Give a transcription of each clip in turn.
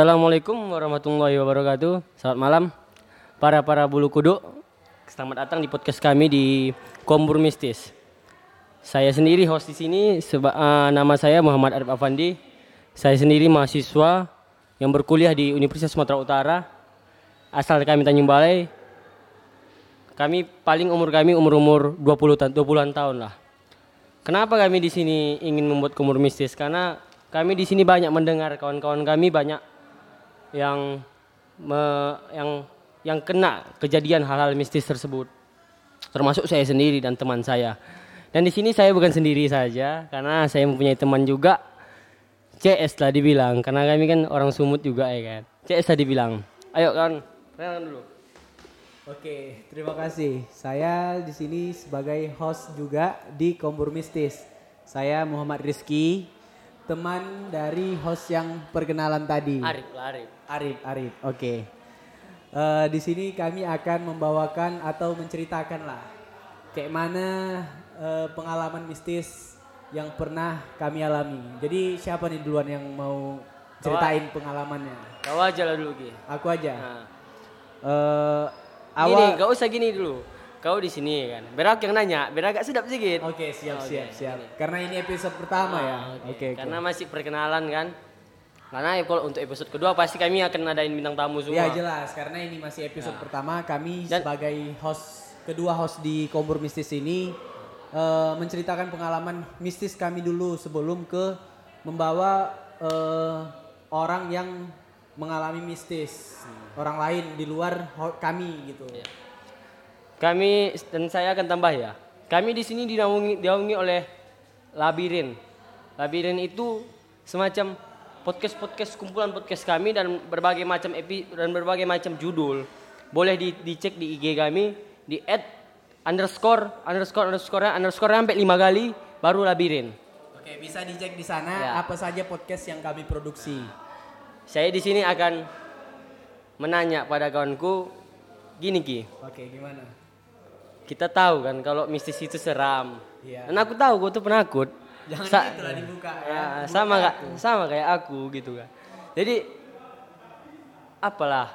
Assalamualaikum warahmatullahi wabarakatuh. Selamat malam para para bulu kuduk. Selamat datang di podcast kami di Kombur Mistis. Saya sendiri host di sini. Seba, uh, nama saya Muhammad Arif Afandi. Saya sendiri mahasiswa yang berkuliah di Universitas Sumatera Utara. Asal kami Tanjung Balai. Kami paling umur kami umur-umur 20 ta 20-an tahun lah. Kenapa kami di sini ingin membuat Kombur Mistis? Karena kami di sini banyak mendengar kawan-kawan kami banyak yang me, yang yang kena kejadian hal-hal mistis tersebut. Termasuk saya sendiri dan teman saya. Dan di sini saya bukan sendiri saja karena saya mempunyai teman juga CS lah dibilang karena kami kan orang sumut juga ya kan. CS lah dibilang. Ayo kan, kenalan dulu. Oke, terima kasih. Saya di sini sebagai host juga di Kombur Mistis. Saya Muhammad Rizky, teman dari host yang perkenalan tadi. Arif Arif. Arif, Arif. Oke. Eh, di sini kami akan membawakan atau menceritakan lah kayak mana eh, pengalaman mistis yang pernah kami alami. Jadi siapa nih duluan yang mau ceritain pengalamannya? Kau aja lah dulu Ki. Aku aja. Nah, Gini, awal. gak usah gini dulu. Kau di sini kan. Biar aku yang nanya, biar agak sedap sedikit. Oke siap Oke, siap siap. gini. Karena ini episode pertama ya. Ah, Oke oke. Karena masih perkenalan kan. Karena kalau untuk episode kedua pasti kami akan ngadain bintang tamu semua. Ya jelas karena ini masih episode Ya. pertama kami Dan- sebagai host kedua host di Kombur Mistis ini eh, menceritakan pengalaman mistis kami dulu sebelum ke membawa eh, orang yang mengalami mistis orang lain di luar kami gitu. Ya. Kami dan saya akan tambah ya. Kami di sini dinaungi, dinaungi oleh Labirin. Labirin itu semacam podcast-podcast kumpulan podcast kami dan berbagai macam epi dan berbagai macam judul. Boleh di, dicek di IG kami di at underscore underscore underscore underscore sampai lima kali baru Labirin. Oke bisa dicek di sana Ya. apa saja podcast yang kami produksi. Saya di sini akan menanya pada kawanku gini Ki. Oke gimana? Kita tahu kan kalau mistis itu seram. Iya. Dan aku tahu gue tuh penakut. Jangan Sa- gitu dibuka ya. Ya, Dibuka sama tuh. sama kayak aku gitu kan. Jadi apalah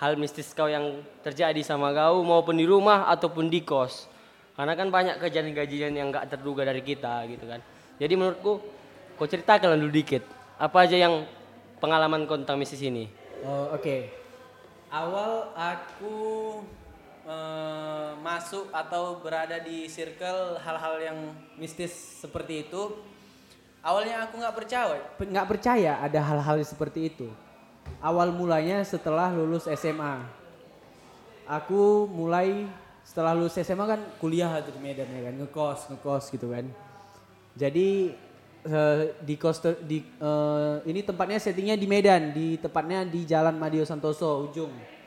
hal mistis kau yang terjadi sama kau maupun di rumah ataupun di kos. Karena kan banyak kejadian-kejadian yang gak terduga dari kita gitu kan. Jadi menurutku kau ceritakan dulu dikit. Apa aja yang pengalaman kau tentang mistis ini? Oh, Oke. Awal aku eh, masuk atau berada di circle hal-hal yang mistis seperti itu. Awalnya aku nggak percaya, nggak percaya ada hal-hal seperti itu. Awal mulanya setelah lulus SMA. Aku mulai setelah lulus SMA kan kuliah di Medan ya kan, ngekos, ngekos gitu kan. Jadi eh, di kos di eh, ini tempatnya settingnya di Medan, di tepatnya di Jalan Madio Santoso ujung.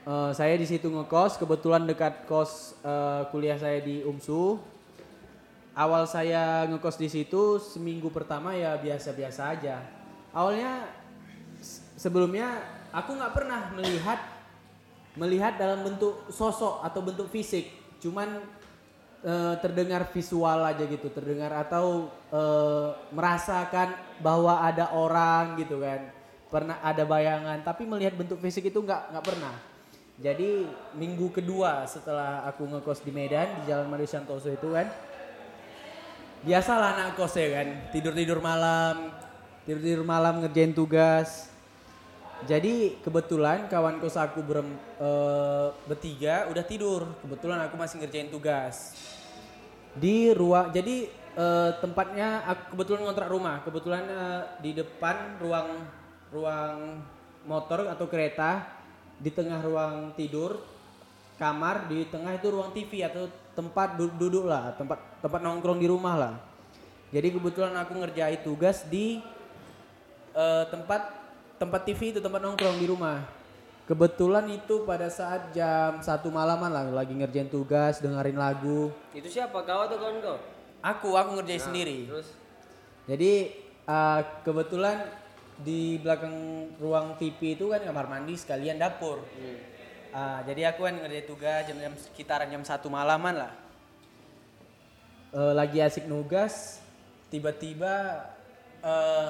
Eh, saya di situ ngekos, kebetulan dekat kos eh, kuliah saya di UMSU. Awal saya ngekos di situ seminggu pertama ya biasa-biasa aja. Awalnya sebelumnya aku nggak pernah melihat melihat dalam bentuk sosok atau bentuk fisik, cuman eh, terdengar visual aja gitu, terdengar atau eh, merasakan bahwa ada orang gitu kan, pernah ada bayangan, tapi melihat bentuk fisik itu nggak nggak pernah. Jadi minggu kedua setelah aku ngekos di Medan di Jalan Mario Santoso itu kan, biasalah anak kos ya kan, tidur tidur malam, tidur tidur malam ngerjain tugas. Jadi kebetulan kawan kos aku berem, eh, bertiga udah tidur. Kebetulan aku masih ngerjain tugas. Di ruang jadi eh, tempatnya aku kebetulan ngontrak rumah. Kebetulan eh, di depan ruang ruang motor atau kereta di tengah ruang tidur kamar di tengah itu ruang TV atau tempat du- duduk lah, tempat tempat nongkrong di rumah lah. Jadi kebetulan aku ngerjain tugas di eh, tempat tempat TV itu tempat nongkrong di rumah. Kebetulan itu pada saat jam satu malaman lah lagi ngerjain tugas, dengerin lagu. Itu siapa kau atau kawan kau? Aku aku ngerjain sendiri. Terus Jadi eh, kebetulan di belakang ruang TV itu kan kamar mandi sekalian dapur. Ah, jadi aku kan ngerjain tugas jam, jam sekitaran jam satu malaman lah. Eh, lagi asik nugas, tiba-tiba eh,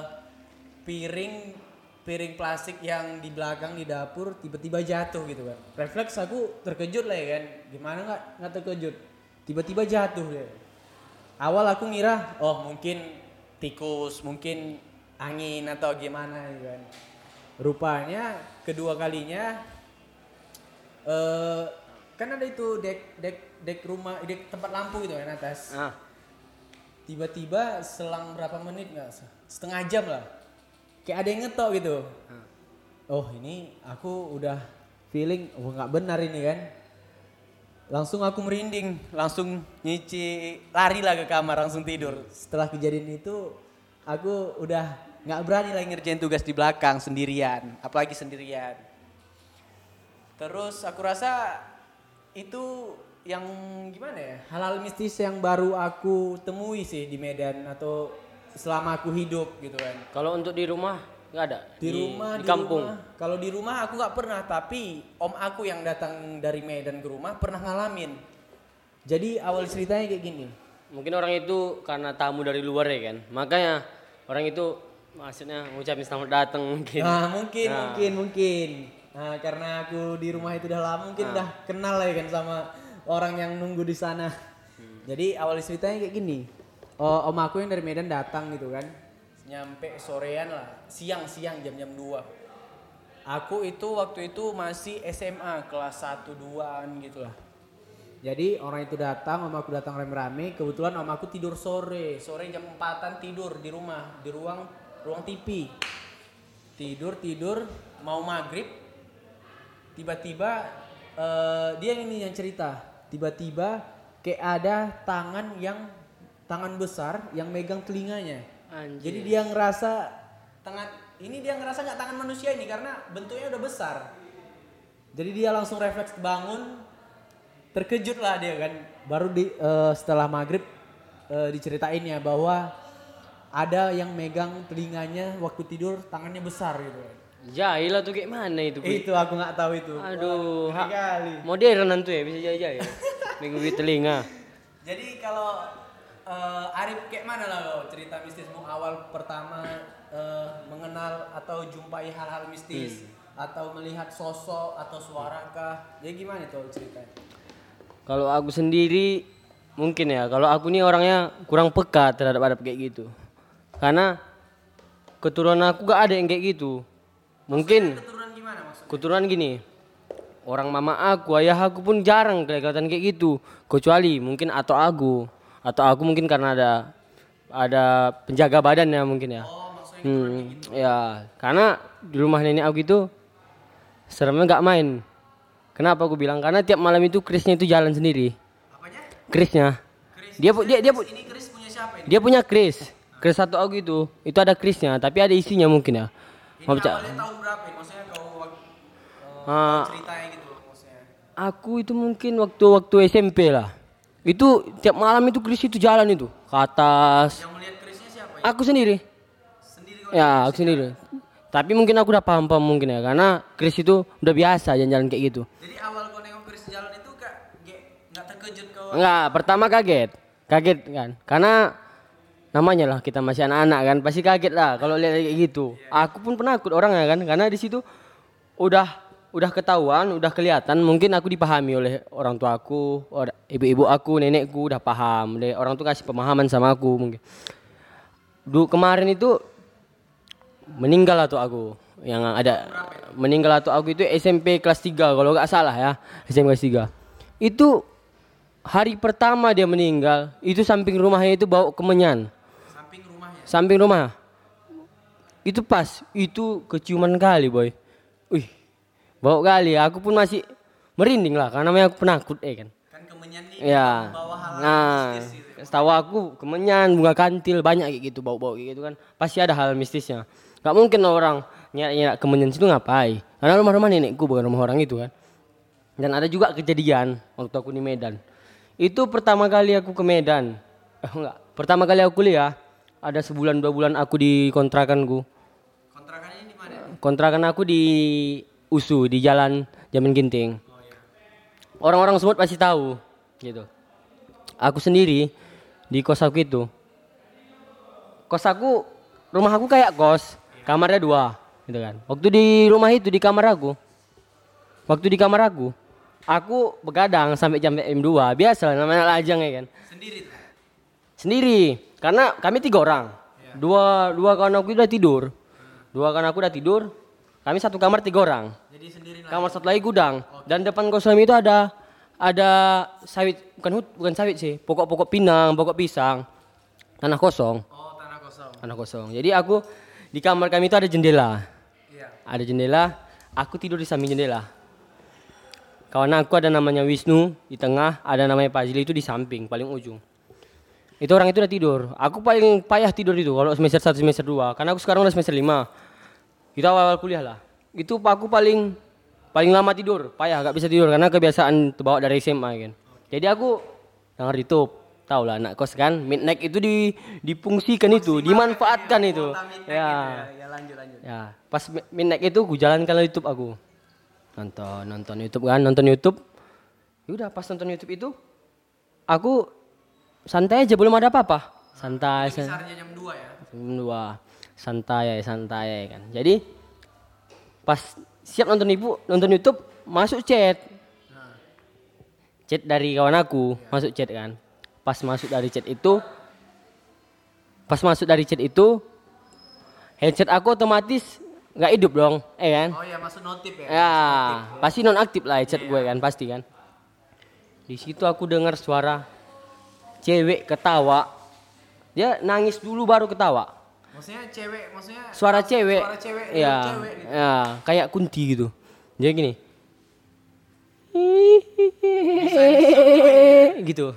piring piring plastik yang di belakang di dapur tiba-tiba jatuh gitu kan. Refleks aku terkejut lah ya kan. Gimana nggak nggak terkejut? Tiba-tiba jatuh deh. Awal aku ngira oh mungkin tikus, mungkin angin atau gimana gitu kan. Rupanya kedua kalinya eh kan ada itu dek dek dek rumah dek tempat lampu gitu kan atas. Ah, tiba-tiba selang berapa menit nggak setengah jam lah. Kayak ada yang ngetok gitu. Oh ini aku udah feeling oh nggak benar ini kan. Langsung aku merinding langsung nyuci lari lah ke kamar langsung tidur. Setelah kejadian itu aku udah nggak berani lagi ngerjain tugas di belakang sendirian. Apalagi sendirian. Terus aku rasa itu yang gimana ya? Hal-hal mistis yang baru aku temui sih di Medan atau selama aku hidup gitu kan. Kalau untuk di rumah nggak ada. di, rumah di kampung. kalau di rumah aku nggak pernah tapi om aku yang datang dari Medan ke rumah pernah ngalamin. Jadi awal ceritanya kayak gini. Mungkin orang itu karena tamu dari luar ya kan. Makanya orang itu maksudnya ngucapin selamat datang mungkin. nah mungkin Nah. mungkin mungkin. Nah karena aku di rumah itu udah lama mungkin udah kenal lah ya kan sama orang yang nunggu di sana. Jadi awal ceritanya kayak gini. Oh, om aku yang dari Medan datang gitu kan. Nyampe sorean lah siang siang jam jam 2 aku itu waktu itu masih SMA kelas 1 2an gitu lah. Jadi orang itu datang, om aku datang rame-rame. Kebetulan om aku tidur sore, sore jam 4-an tidur di rumah, di ruang ruang TV. Tidur tidur, mau maghrib, tiba-tiba eh, dia ini yang cerita. Tiba-tiba kayak ada tangan yang tangan besar yang megang telinganya. Anjir. Jadi dia ngerasa tangan ini dia ngerasa nggak tangan manusia ini karena bentuknya udah besar. Jadi dia langsung refleks bangun, terkejut lah dia kan. Baru di eh, setelah maghrib eh, diceritain ya bahwa ada yang megang telinganya waktu tidur tangannya besar gitu. kan. Jahil tuh kayak mana itu? Pi? Itu aku nggak tahu itu. Aduh, Wah, kali. modern tuh ya bisa jahil ya. Minggu di telinga. Jadi kalau eh, Arif kayak mana lah lo cerita mistismu awal pertama eh, mengenal atau jumpai hal-hal mistis atau melihat sosok atau suara kah? Jadi gimana tuh ceritanya? Kalau aku sendiri mungkin ya, kalau aku nih orangnya kurang peka terhadap ada kayak gitu. Karena keturunan aku gak ada yang kayak gitu. Mungkin Keturunan gimana maksudnya? keturunan gini. Orang mama aku, ayah aku pun jarang kelihatan kayak gitu. Kecuali mungkin atau aku, atau aku mungkin karena ada ada penjaga badan ya mungkin ya. Oh maksudnya Hmm, ya, karena di rumah nenek aku itu seremnya nggak main. Kenapa aku bilang? Karena tiap malam itu Krisnya itu jalan sendiri. apanya? Krisnya. Chris. Dia dia dia Chris punya siapa ini? dia punya Kris. Kris satu aku itu, itu ada Krisnya, tapi ada isinya mungkin ya. Mau awalnya tahun berapa ini? Maksudnya kau eh, Ah. ceritanya gitu maksudnya. Aku itu mungkin waktu-waktu SMP lah. Itu tiap malam itu Kris itu jalan itu ke atas. Yang melihat Chrisnya siapa? Ya? Aku sendiri. Sendiri. Ya, aku sendiri. Tapi mungkin aku udah paham-paham mungkin ya, karena Kris itu udah biasa jalan-jalan kayak gitu. Jadi awal kau nengok Chris jalan itu ge- nggak terkejut kau? Enggak, pertama kaget. Kaget kan. Karena namanya lah kita masih anak-anak kan, pasti kaget lah kalau lihat kayak gitu. Aku pun penakut orang ya kan, karena di situ udah udah ketahuan, udah kelihatan, mungkin aku dipahami oleh orang tua aku, ibu-ibu aku, nenekku udah paham. Deh, orang tuh kasih pemahaman sama aku mungkin. Dulu kemarin itu meninggal atau aku yang ada meninggal atau aku itu SMP kelas 3 kalau nggak salah ya SMP kelas 3 itu hari pertama dia meninggal itu samping rumahnya itu bau kemenyan Samping rumah? Itu pas. Itu keciuman kali boy. Wih bau kali. Aku pun masih merinding lah karena namanya aku penakut eh kan? Kan kemenyan nih ya. hal nah mistis gitu. setahu aku kemenyan bunga kantil banyak kayak gitu bau-bau kayak gitu kan. Pasti ada hal mistisnya. Nggak mungkin orang nyerap kemenyan situ ngapain. Karena rumah-rumah nenekku bukan rumah orang itu kan. Dan ada juga kejadian waktu aku di Medan. Itu pertama kali aku ke Medan. Eh, enggak. Pertama kali aku kuliah ada sebulan dua bulan aku di kontrakanku Kontrakannya di mana? kontrakan aku di USU di jalan Jamin Ginting Oh iya. orang-orang semut pasti tahu gitu aku sendiri di kos aku itu kos aku rumah aku kayak kos kamarnya dua gitu kan. Waktu di rumah itu di kamar aku. Waktu di kamar aku, aku begadang sampai jam M2. Biasa namanya lajang ya kan. Sendiri. Sendiri. Karena kami tiga orang. Dua dua kawan aku udah tidur. Dua kawan aku udah tidur. Kami satu kamar tiga orang. Jadi sendiri. Kamar satu lagi gudang. Dan depan kos kami itu ada ada sawit bukan hut, bukan sawit sih. Pokok-pokok pinang, pokok pisang. Tanah kosong. Oh, tanah kosong. Tanah kosong. Jadi aku di kamar kami itu ada jendela. Iya. Ada jendela, aku tidur di samping jendela. Kawan aku ada namanya Wisnu di tengah, ada namanya Fazli itu di samping paling ujung. Itu orang itu udah tidur. Aku paling payah tidur itu kalau semester 1 semester 2 karena aku sekarang udah semester 5. Itu awal-awal kuliah lah. Itu aku paling paling lama tidur, payah gak bisa tidur karena kebiasaan terbawa dari SMA kan. Jadi aku denger YouTube, tahu lah anak kos kan, midnight itu di difungsikan itu, dimanfaatkan itu. Ya. Ya, lanjut lanjut. Ya, pas mi- midnight itu gue jalankan YouTube aku. Nonton, nonton YouTube kan, nonton YouTube. Yaudah pas nonton YouTube itu, aku santai aja belum ada apa-apa. Santai, san- jam 2 ya. jam dua, santai, santai kan. Jadi pas siap nonton ibu, nonton YouTube, masuk chat. Chat dari kawan aku, masuk chat kan. Pas masuk dari chat itu, pas masuk dari chat itu, headset aku otomatis nggak hidup dong, eh kan? Oh iya, masuk notif ya. Ya, pasti non aktif lah headset gue kan, pasti kan. Di situ aku dengar suara cewek ketawa. Dia nangis dulu baru ketawa. Maksudnya cewek, maksudnya Suara cewek. Suara cewek, ya, cewek gitu. ya, kayak kunti gitu. Dia gini. gitu.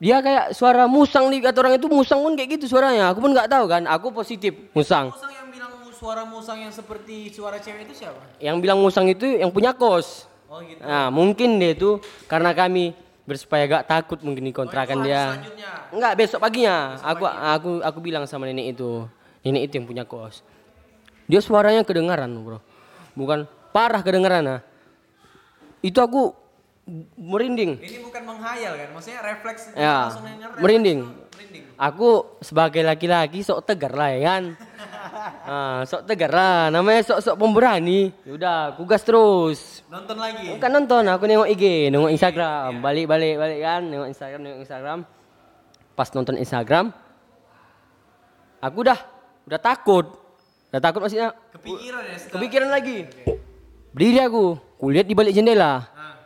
Dia kayak suara musang nih kata orang itu musang pun kayak gitu suaranya. Aku pun nggak tahu kan. Aku positif musang. Musang yang bilang suara musang yang seperti suara cewek itu siapa? Yang bilang musang itu yang punya kos. Oh gitu. Nah, mungkin dia itu karena kami bersupaya gak takut mungkin kontrakan Oh, dia. Enggak, besok paginya. aku aku aku bilang sama nenek itu. Nenek itu yang punya kos. Dia suaranya kedengaran, Bro. Bukan parah kedengaran nah. Itu aku merinding. Ini bukan menghayal kan? Maksudnya refleks Ya, langsung merinding. Merinding. Aku sebagai laki-laki sok tegar lah ya kan. Ah, sok tegar lah. Namanya sok-sok pemberani. Yaudah, aku gas terus. Nonton lagi. Bukan nonton, aku nengok IG, nengok Instagram, balik-balik balik kan, nengok Instagram, nengok Instagram. Pas nonton Instagram, aku udah udah takut, udah takut maksudnya Kepikiran ya setelah. kepikiran lagi. Berdiri aku, kulihat di balik jendela, Nah,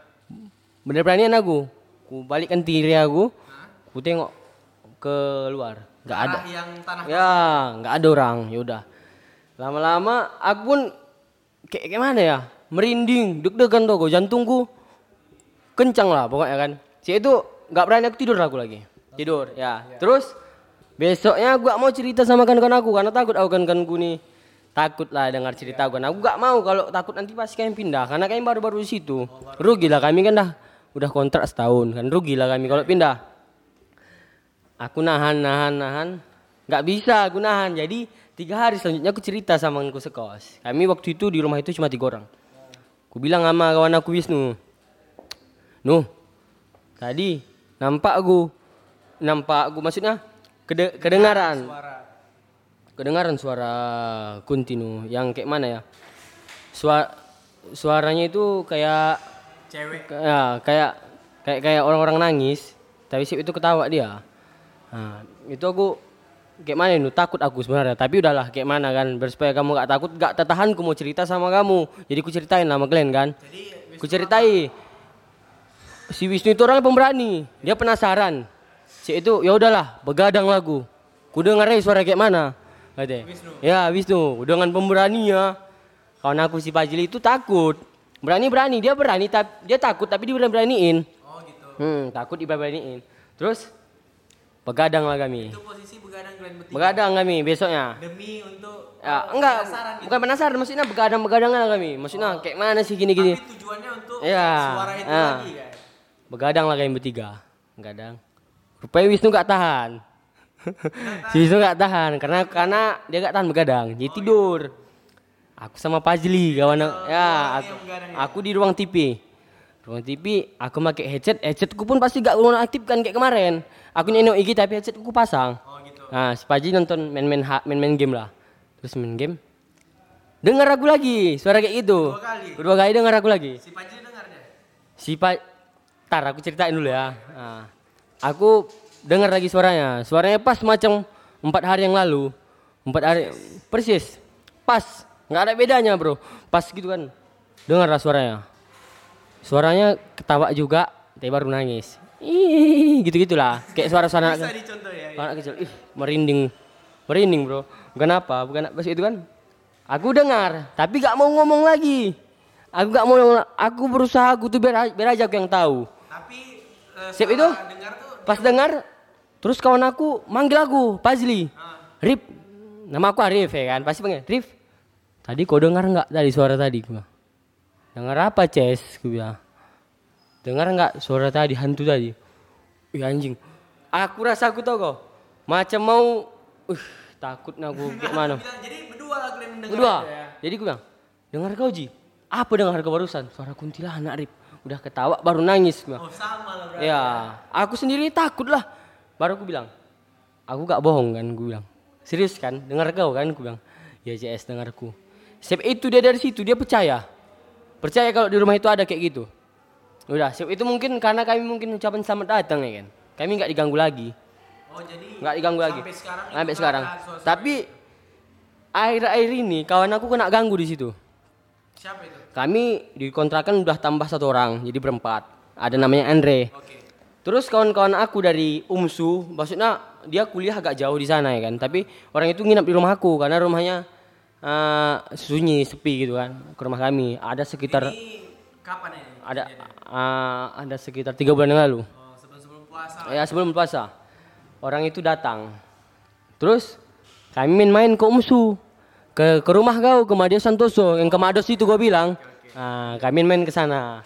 bener beranian aku, ku balikkan diri aku, ku tengok ke luar, nggak ada. yang tanah Ya, nggak ada orang. Yaudah. Lama-lama aku pun kayak kayak mana ya? Merinding, deg-degan tuh, gua, jantungku kencang lah pokoknya kan. Si itu nggak berani aku tidur aku lagi. Tidur, ya. Terus besoknya gua mau cerita sama kawan-kawan aku karena takut aku kawan-kawanku nih takut lah dengar cerita gue. Aku gak mau kalau takut nanti pasti kalian pindah karena kalian baru-baru di situ. Rugi lah kami kan dah udah kontrak setahun kan rugi lah kami kalau pindah. Aku nahan, nahan, nahan. Nggak bisa aku nahan. Jadi tiga hari selanjutnya aku cerita sama aku sekos. Kami waktu itu di rumah itu cuma tiga orang. Aku bilang sama kawan aku Wisnu. Nuh, tadi nampak aku. Nampak aku maksudnya kede- kedengaran. suara. Kedengaran suara kontinu yang kayak mana ya? Suara suaranya itu kayak Cewek. ya kayak kayak kayak orang-orang nangis tapi sih itu ketawa dia nah, itu aku kayak mana itu takut aku sebenarnya. Tapi udahlah kayak mana kan? Bersupaya kamu gak takut gak tertahan aku mau cerita sama kamu. Jadi ku ceritain sama kalian kan. Jadi ku ceritai. Si Wisnu itu orangnya pemberani. Dia penasaran. Si itu ya udahlah begadang lagu ku dengar aja suara kayak mana? Katanya Wisnu. ya Wisnu. Dengan pemberaninya kawan aku si Fajli itu takut. Berani berani. Dia berani tapi dia takut tapi dia berani beraniin Oh gitu. hmm, takut diberaniin. Terus begadang lah kami Itu posisi begadang kalian bertiga. begadang kami besoknya Demi untuk ya oh, enggak penasaran gitu. bukan penasaran maksudnya begadang begadang lah kami maksudnya kayak mana sih gini gini Tapi tujuannya untuk Iya, suara itu ah. lagi kan. Begadang lah kalian bertiga. Begadang. Rupanya Wisnu gak tahan. si Wisnu gak tahan karena karena dia gak tahan begadang. Jadi tidur. Aku sama Fazli kawan ya aku, yang begadang ya? aku di ruang TV. Ruang TV aku pakai headset, headsetku pun pasti gak aktifkan kayak kemarin. Aku nyenok IG tapi headsetku pasang. Oh gitu. Nah, si Fazli nonton main-main ha- main-main game lah. Terus main game. dengar aku lagi suara kayak gitu. Dua kali. Kedua kali dengar aku lagi. Si dengar deh. Si Pak, tar aku ceritain dulu ya. Nah, aku dengar lagi suaranya. Suaranya pas macam empat hari yang lalu. Empat hari persis, pas, nggak ada bedanya bro. Pas gitu kan, dengarlah suaranya. Suaranya ketawa juga, tapi baru nangis. Ih, gitu gitulah. Kayak suara-suara anak, Bisa dicontoh ya. anak kecil. Ih, merinding, merinding bro. Kenapa? Bukan pas itu kan? Aku dengar, tapi gak mau ngomong lagi. Aku gak mau, ngomong, aku berusaha aku tuh biar, biar aja aku yang tahu. Tapi eh, Siap itu? dengar tuh Pas dengar, terus kawan aku manggil aku, Pazli. Rip, nama aku Arif ya kan, pasti panggil, Rif. Tadi kau dengar nggak tadi suara tadi? Gua. Dengar apa, Ces? Gue bilang. Dengar nggak suara tadi hantu tadi? Ih anjing. Aku rasa aku tau kok. Macam mau, uh, takut aku gimana? bilang jadi berdua lah kalian mendengar itu ya. Jadi gue bilang, dengar kau Ji? Apa dengar kau barusan? Suara kuntilanak Rip. Udah ketawa baru nangis gue. Oh sama lah berarti. Ya, aku sendiri takut lah. Baru aku bilang, aku gak bohong kan, gue bilang. Serius kan, dengar kau kan, gue bilang. Ya JS dengarku. Sep itu dia dari situ, dia percaya. Percaya kalau di rumah itu ada kayak gitu. Udah, sep itu mungkin karena kami mungkin ucapan selamat datang ya kan. Kami nggak diganggu lagi, Oh jadi nggak diganggu lagi. sampai sekarang itu Sampai sekarang. Tapi akhir-akhir ini kawan aku kena ganggu di situ. siapa itu? Kami dikontrakan udah tambah satu orang, jadi berempat. Ada namanya Andre. Oke. Terus kawan-kawan aku dari UMSU, maksudnya dia kuliah agak jauh di sana ya kan. Tapi orang itu nginap di rumah aku karena rumahnya eh, sunyi, sepi gitu kan. Ke rumah kami ada sekitar Ini kapan ini? ada eh, ada sekitar tiga bulan yang lalu. Oh sebelum sebelum puasa. Ya sebelum puasa. Orang itu datang. Terus kami main-main ke UMSU. Ke ke rumah kau ke Madia Santoso yang ke Mados itu gua bilang. Nah, kami main ke sana.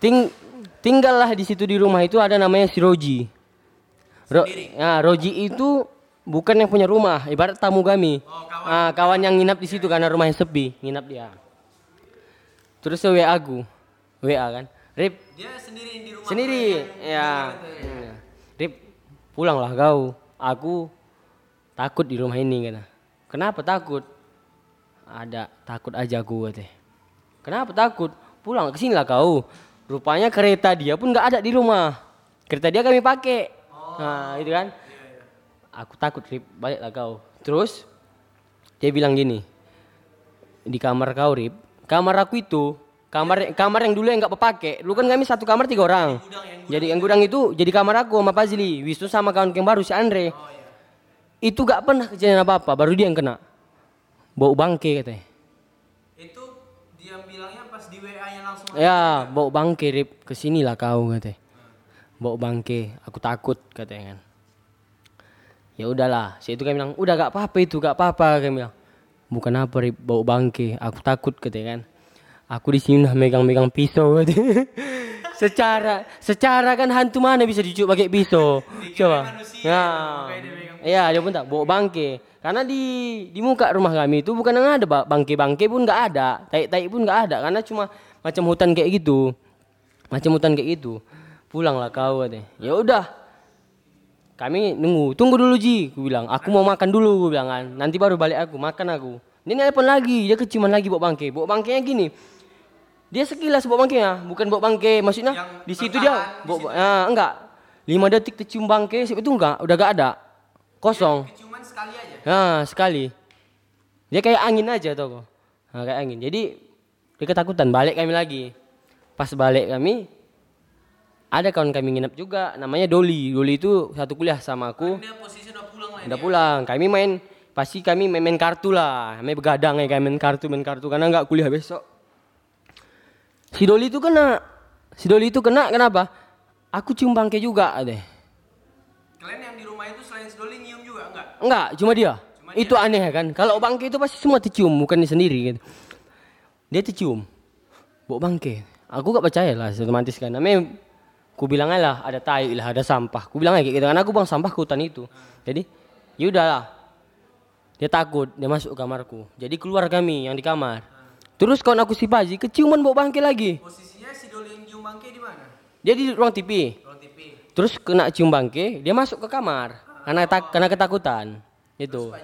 Ting tinggallah di situ di rumah itu ada namanya si Roji. Ro ya, Roji itu bukan yang punya rumah, ibarat tamu kami. Oh, kawan. Ah, kawan yang nginap di situ karena rumahnya sepi, nginap dia. Terus WA aku. WA kan. Rip, Dia sendiri di rumah. sendiri ya. itu Hmm. Rip pulanglah kau aku takut di rumah ini kan kenapa takut ada takut aja aku katanya kenapa takut pulang ke sini lah kau rupanya kereta dia pun nggak ada di rumah kereta dia kami pakai nah itu kan aku takut Rip. Baliklah kau. Terus dia bilang gini di kamar kau Rip kamar aku itu kamar kamar yang dulu yang nggak pakai dulu kan kami satu kamar tiga orang. Jadi yang gudang itu jadi kamar aku sama Fazli Wisnu sama kawan yang baru si Andre. Itu gak pernah kejadian apa apa baru dia yang kena. Bau bangke katanya. Itu dia bilangnya pas di WA nya langsung. ya bau bangke Rip. Ke sini lah kau katanya. Bau bangke aku takut katanya kan ya udahlah. Si itu kami bilang udah gak apa-apa itu gak apa-apa. Kami bilang bukan apa Rip. Bau bangke. Aku takut katanya kan. Aku di sini udah megang-megang pisau. Katanya. secara secara kan hantu mana bisa dicuci pakai pisau? Coba. manusia, ya. dia Iya, dia pun tak. Bawa bangke. Karena di di muka rumah kami itu bukan yang ada. Ba- bangke-bangke pun nggak ada, tai-tai pun nggak ada. Karena cuma macam hutan kayak gitu. Macam hutan kayak gitu. Pulanglah kau katanya. Ya udah. Kami nunggu, tunggu dulu Ji, aku bilang. Aku mau makan dulu, aku bilang kan. Nanti baru balik aku, makan aku. Dia nelpon lagi, dia keciuman lagi bawa bangke. Bawa bangkenya gini. Dia sekilas bawa bangkenya, bukan bawa bangke. Maksudnya Yang di situ dia bawa, ah, enggak. Lima detik tercium bangke, itu enggak, udah gak ada. Kosong. Cuman sekali aja. Nah, sekali. Dia kayak angin aja tau kok. Nah, kayak angin. Jadi dia ketakutan, balik kami lagi. Pas balik kami ada kawan kami nginep juga namanya Doli. Doli itu satu kuliah sama aku. Dia posisi udah pulang lah. Udah pulang. Kami main pasti kami main, main kartu lah. Kami begadang ya kami main kartu main kartu karena nggak kuliah besok. Si Doli itu kena. Si Doli itu kena kenapa? Aku cium bangke juga deh. Kalian yang di rumah itu selain Sedoli nyium juga enggak? Enggak, cuma dia. itu aneh ya kan. Kalau bangke itu pasti semua tercium, bukan dia sendiri gitu. Dia tercium. Bau bangke. Aku gak percaya lah otomatis kan. Namanya ku bilang lah ada tai lah, ada sampah. Ku bilang kayak gitu kan aku buang sampah ke hutan itu. Jadi yaudah lah. Dia takut, dia masuk ke kamarku. Jadi keluar kami yang di kamar. Terus kawan aku si Paji keciuman bau bangke lagi. Posisinya si Doli yang nyium bangke di mana? Dia di ruang TV. Ruang TV. Terus kena cium bangke, dia masuk ke kamar karena tak, karena ketakutan. Itu.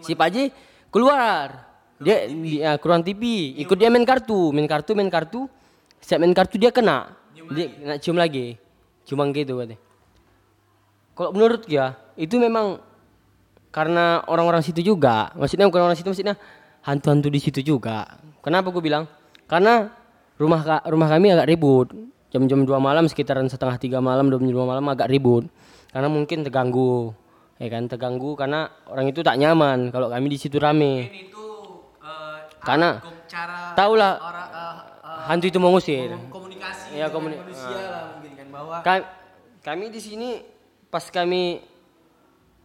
Si Pak Haji keluar, Dia dia ke ruang TV, ikut dia main kartu, main kartu, main kartu. Setiap main kartu dia kena. Dia nak cium lagi. Cuma gitu katanya. Kalau menurut dia, itu memang karena orang-orang situ juga. Maksudnya bukan orang situ, maksudnya hantu-hantu di situ juga. Kenapa gue bilang? Karena rumah rumah kami agak ribut. Jam-jam 2 malam sekitaran setengah tiga malam, jam 2 malam agak ribut. Karena mungkin terganggu. Ya kan, terganggu karena orang itu tak nyaman kalau kami di situ rame. Mungkin itu eh, Karena cara orang eh, eh, hantu itu mengusir. komunikasi Iya, dengan komuni- manusia lah mungkin kan bahwa Ka- kami di sini pas kami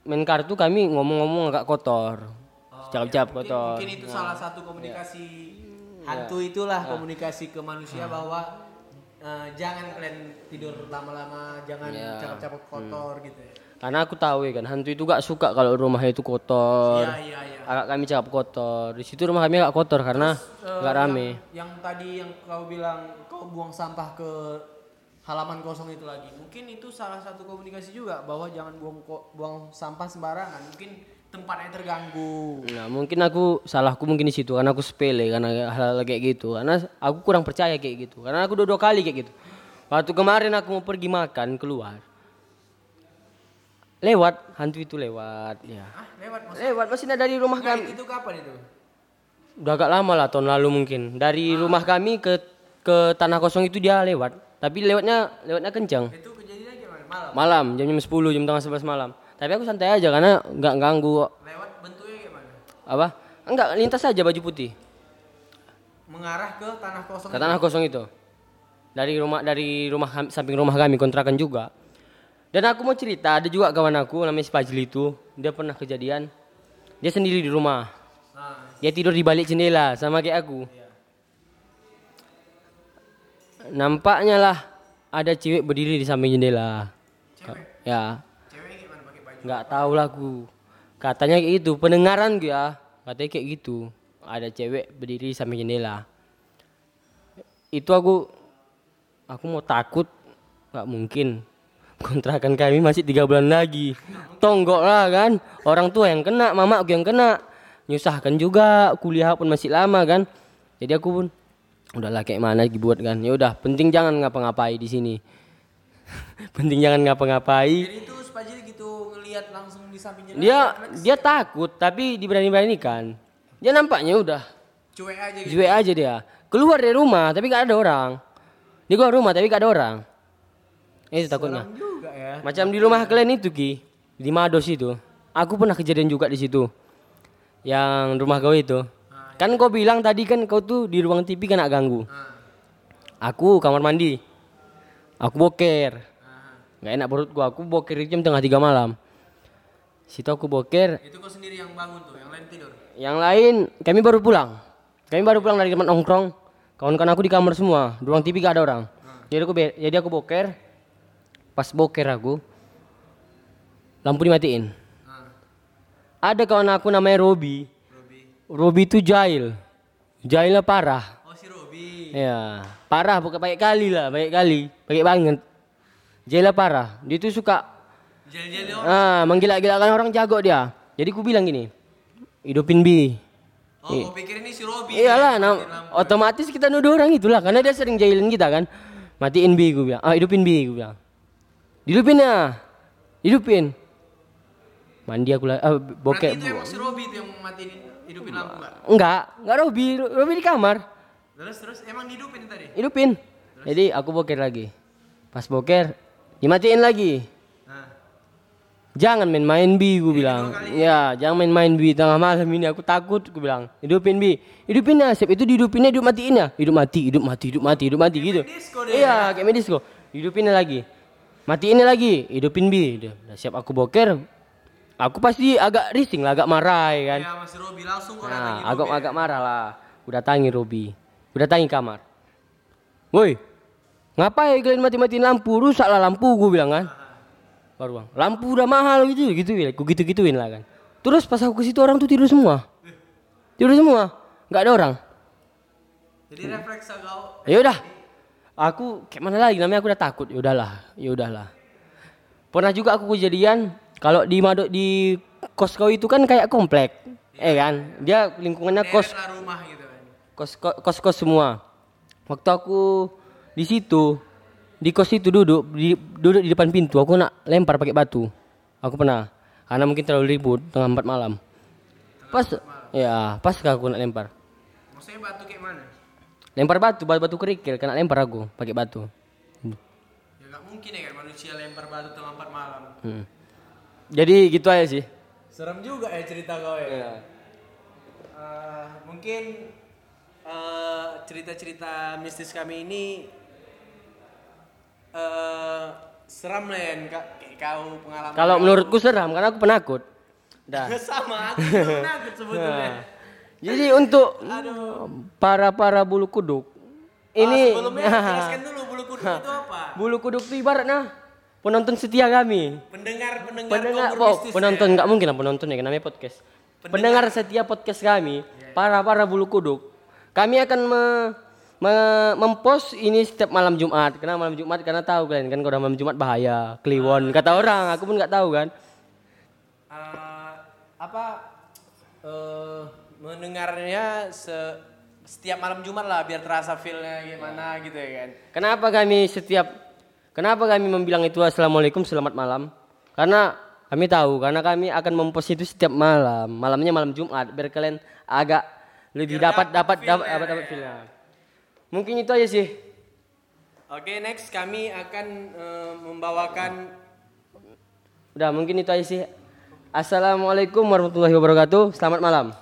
main kartu kami ngomong-ngomong agak kotor. Cap-cap mungkin, kotor. mungkin itu salah satu komunikasi Iya. hantu itulah komunikasi ke manusia bahwa eh, jangan kalian tidur lama-lama, jangan Iya. cakap-cakap kotor gitu ya. Karena aku tahu ya kan, hantu itu gak suka kalau rumahnya itu kotor. Iya, iya, iya. Agak kami cakap kotor. Di situ rumah kami agak kotor karena Eh, nggak rame. Yang, yang tadi yang kau bilang kau buang sampah ke halaman kosong itu lagi. Mungkin itu salah satu komunikasi juga bahwa jangan buang buang sampah sembarangan. Mungkin tempatnya terganggu. Nah, mungkin aku salahku mungkin di situ karena aku sepele karena hal, -hal kayak gitu. Karena aku kurang percaya kayak gitu. Karena aku dua, dua kali kayak gitu. Waktu kemarin aku mau pergi makan keluar. Lewat, hantu itu lewat ya. Ah, lewat mas. Lewat maksudnya dari rumah Nah, kami. itu kapan itu? Udah agak lama lah tahun lalu mungkin. Dari rumah kami ke ke tanah kosong itu dia lewat. Tapi lewatnya lewatnya kencang. Itu kejadiannya gimana? Malam. Malam jam jam 10 jam tengah 11 malam. Tapi aku santai aja karena nggak ganggu Lewat bentuknya gimana? apa? Enggak lintas aja baju putih Mengarah ke tanah kosong. ke tanah kosong itu. Dari rumah dari rumah samping rumah kami kontrakan juga. Dan aku mau cerita ada juga kawan aku namanya si Fajli itu dia pernah kejadian dia sendiri di rumah. Nah, Dia tidur di balik jendela sama kayak aku. Nampaknya lah ada cewek berdiri di samping jendela. cewek. Ya, Cewek gimana pakai baju? nggak tahu lah aku. Katanya kayak gitu, pendengaran gue ya. Katanya kayak gitu. Ada cewek berdiri di samping jendela. Itu aku aku mau takut nggak mungkin. Kontrakan kami masih tiga bulan lagi. Tonggok lah kan. Orang tua yang kena, mama aku yang kena. Nyusahkan juga, kuliah pun masih lama kan. Jadi aku pun udahlah kayak mana lagi buat kan. Ya udah, penting jangan ngapa-ngapai di sini. penting jangan ngapa-ngapai. Jadi itu Spajil gitu ngelihat langsung di. Dia dia takut tapi diberani-beranikan. Dia nampaknya udah Cuek aja gitu. cuek aja dia. Keluar dari rumah tapi gak ada orang. Dia keluar rumah tapi gak ada orang. Itu takutnya. Juga ya. Macam di rumah kalian itu Ki, di Mados itu. Aku pernah kejadian juga di situ. Yang rumah kau itu. Kan kau bilang tadi kan kau tuh di ruang TV kena ganggu. Aku kamar mandi. Aku boker. Gak enak perut gua. Aku boker jam tengah tiga malam. Situ aku boker. Itu kau sendiri yang bangun tuh, yang lain tidur. Yang lain kami baru pulang. Kami baru pulang dari tempat nongkrong. Kawan-kawan aku di kamar semua. Ruang TV gak ada orang. Jadi aku jadi aku boker. Pas boker aku lampu dimatiin. Ada kawan aku namanya Robi. Robi. Itu jahil. Jahilnya parah. Oh si Robi. Ya, parah bukan baik kali lah, baik kali, baik banget. Jahilnya parah. Dia tuh suka Jadi-jadi ah menggila-gilakan orang jago dia. Jadi ku bilang gini, hidupin bi. Oh, kau pikir ini si Robi. Iyalah, nah, otomatis kita nuduh orang itulah karena dia sering jahilin kita kan. Matiin bi gue bilang. Ah, hidupin bi gue bilang. Hidupin ya. Hidupin. Mandi aku lah, ah, Berarti bokeh. itu emang si Robi itu yang matiin hidupin lampu enggak? Enggak, enggak Robi, Robi di kamar. Terus terus emang hidupin tadi. Hidupin. Jadi aku boker lagi. Pas boker, dimatiin lagi. Nah, Jangan main-main bi, gue bilang. Ya, jangan main-main bi tengah malam ini. Aku takut, gue bilang. Hidupin bi, hidupin ya. Sip itu dihidupinnya, hidup matiin ya. Hidup mati, hidup mati, hidup mati, hidup mati gitu. disco deh. Iya, kayak medis kok. Hidupinnya lagi, matiinnya lagi, hidupin bi. Udah, siap aku boker. Aku pasti agak rising lah, agak marah ya kan. ya masih Robi langsung Nah, agak Robi. agak marah lah. Udah tangi Robi. Udah tangi kamar. Woi, ngapain kalian mati-matiin lampu? Rusak lah lampu, gue bilang kan. Baru bang, lampu udah mahal gitu, gitu ya. Gue gitu gituin lah kan. Terus pas aku ke situ orang tuh tidur semua. Tidur semua, nggak ada orang. Jadi refleks kau. Ya udah, aku kayak mana lagi? Namanya aku udah takut. Ya udahlah, ya udahlah. Pernah juga aku kejadian kalau di Mado di kos kau itu kan kayak komplek. Eh kan, dia lingkungannya kos Deret rumah gitu kan. kos ko- kos kos semua. Waktu aku di situ di kos itu duduk di, duduk di depan pintu aku nak lempar pakai batu. Aku pernah karena mungkin terlalu ribut tengah empat malam. Pas ya pas aku nak lempar. Maksudnya batu kayak mana? Lempar batu, batu, batu kerikil, kena lempar aku pakai batu. Ya nggak mungkin ya kan manusia lempar batu tengah empat malam. Hmm. Jadi gitu aja sih. Serem juga ya cerita kau ya. Iya. Eh, mungkin eh, cerita-cerita mistis kami ini eh seram lah ya kak kayak kau pengalaman. Kalau menurutku seram karena aku penakut. Dah. sama aku penakut sebetulnya. Nah, jadi untuk para para bulu kuduk ini Ah, sebelumnya jelaskan dulu bulu kuduk itu apa? bulu kuduk itu ibaratnya penonton setia kami. Pendengar pendengar, Pendengar, kompor oh, penonton ya. nggak mungkin lah penonton ya, namanya podcast. Pendengar setia podcast kami, para para bulu kuduk. Kami akan me, me- mempost ini setiap malam Jumat. Karena malam Jumat karena tahu kalian kan kalau malam Jumat bahaya, kliwon. Kata orang, aku pun nggak tahu kan. Eh, apa eh mendengarnya se- setiap malam Jumat lah biar terasa feelnya gimana gitu ya kan. Kenapa kami setiap kenapa kami membilang itu assalamualaikum selamat malam? Karena kami tahu karena kami akan mempost itu setiap malam. Malamnya malam Jumat biar kalian agak lebih Biar dapat dapat dapat dapat dapat ya. feel-nya. Mungkin itu aja sih. Oke next kami akan eh, membawakan Udah mungkin itu aja sih. Assalamualaikum warahmatullahi wabarakatuh. Selamat malam.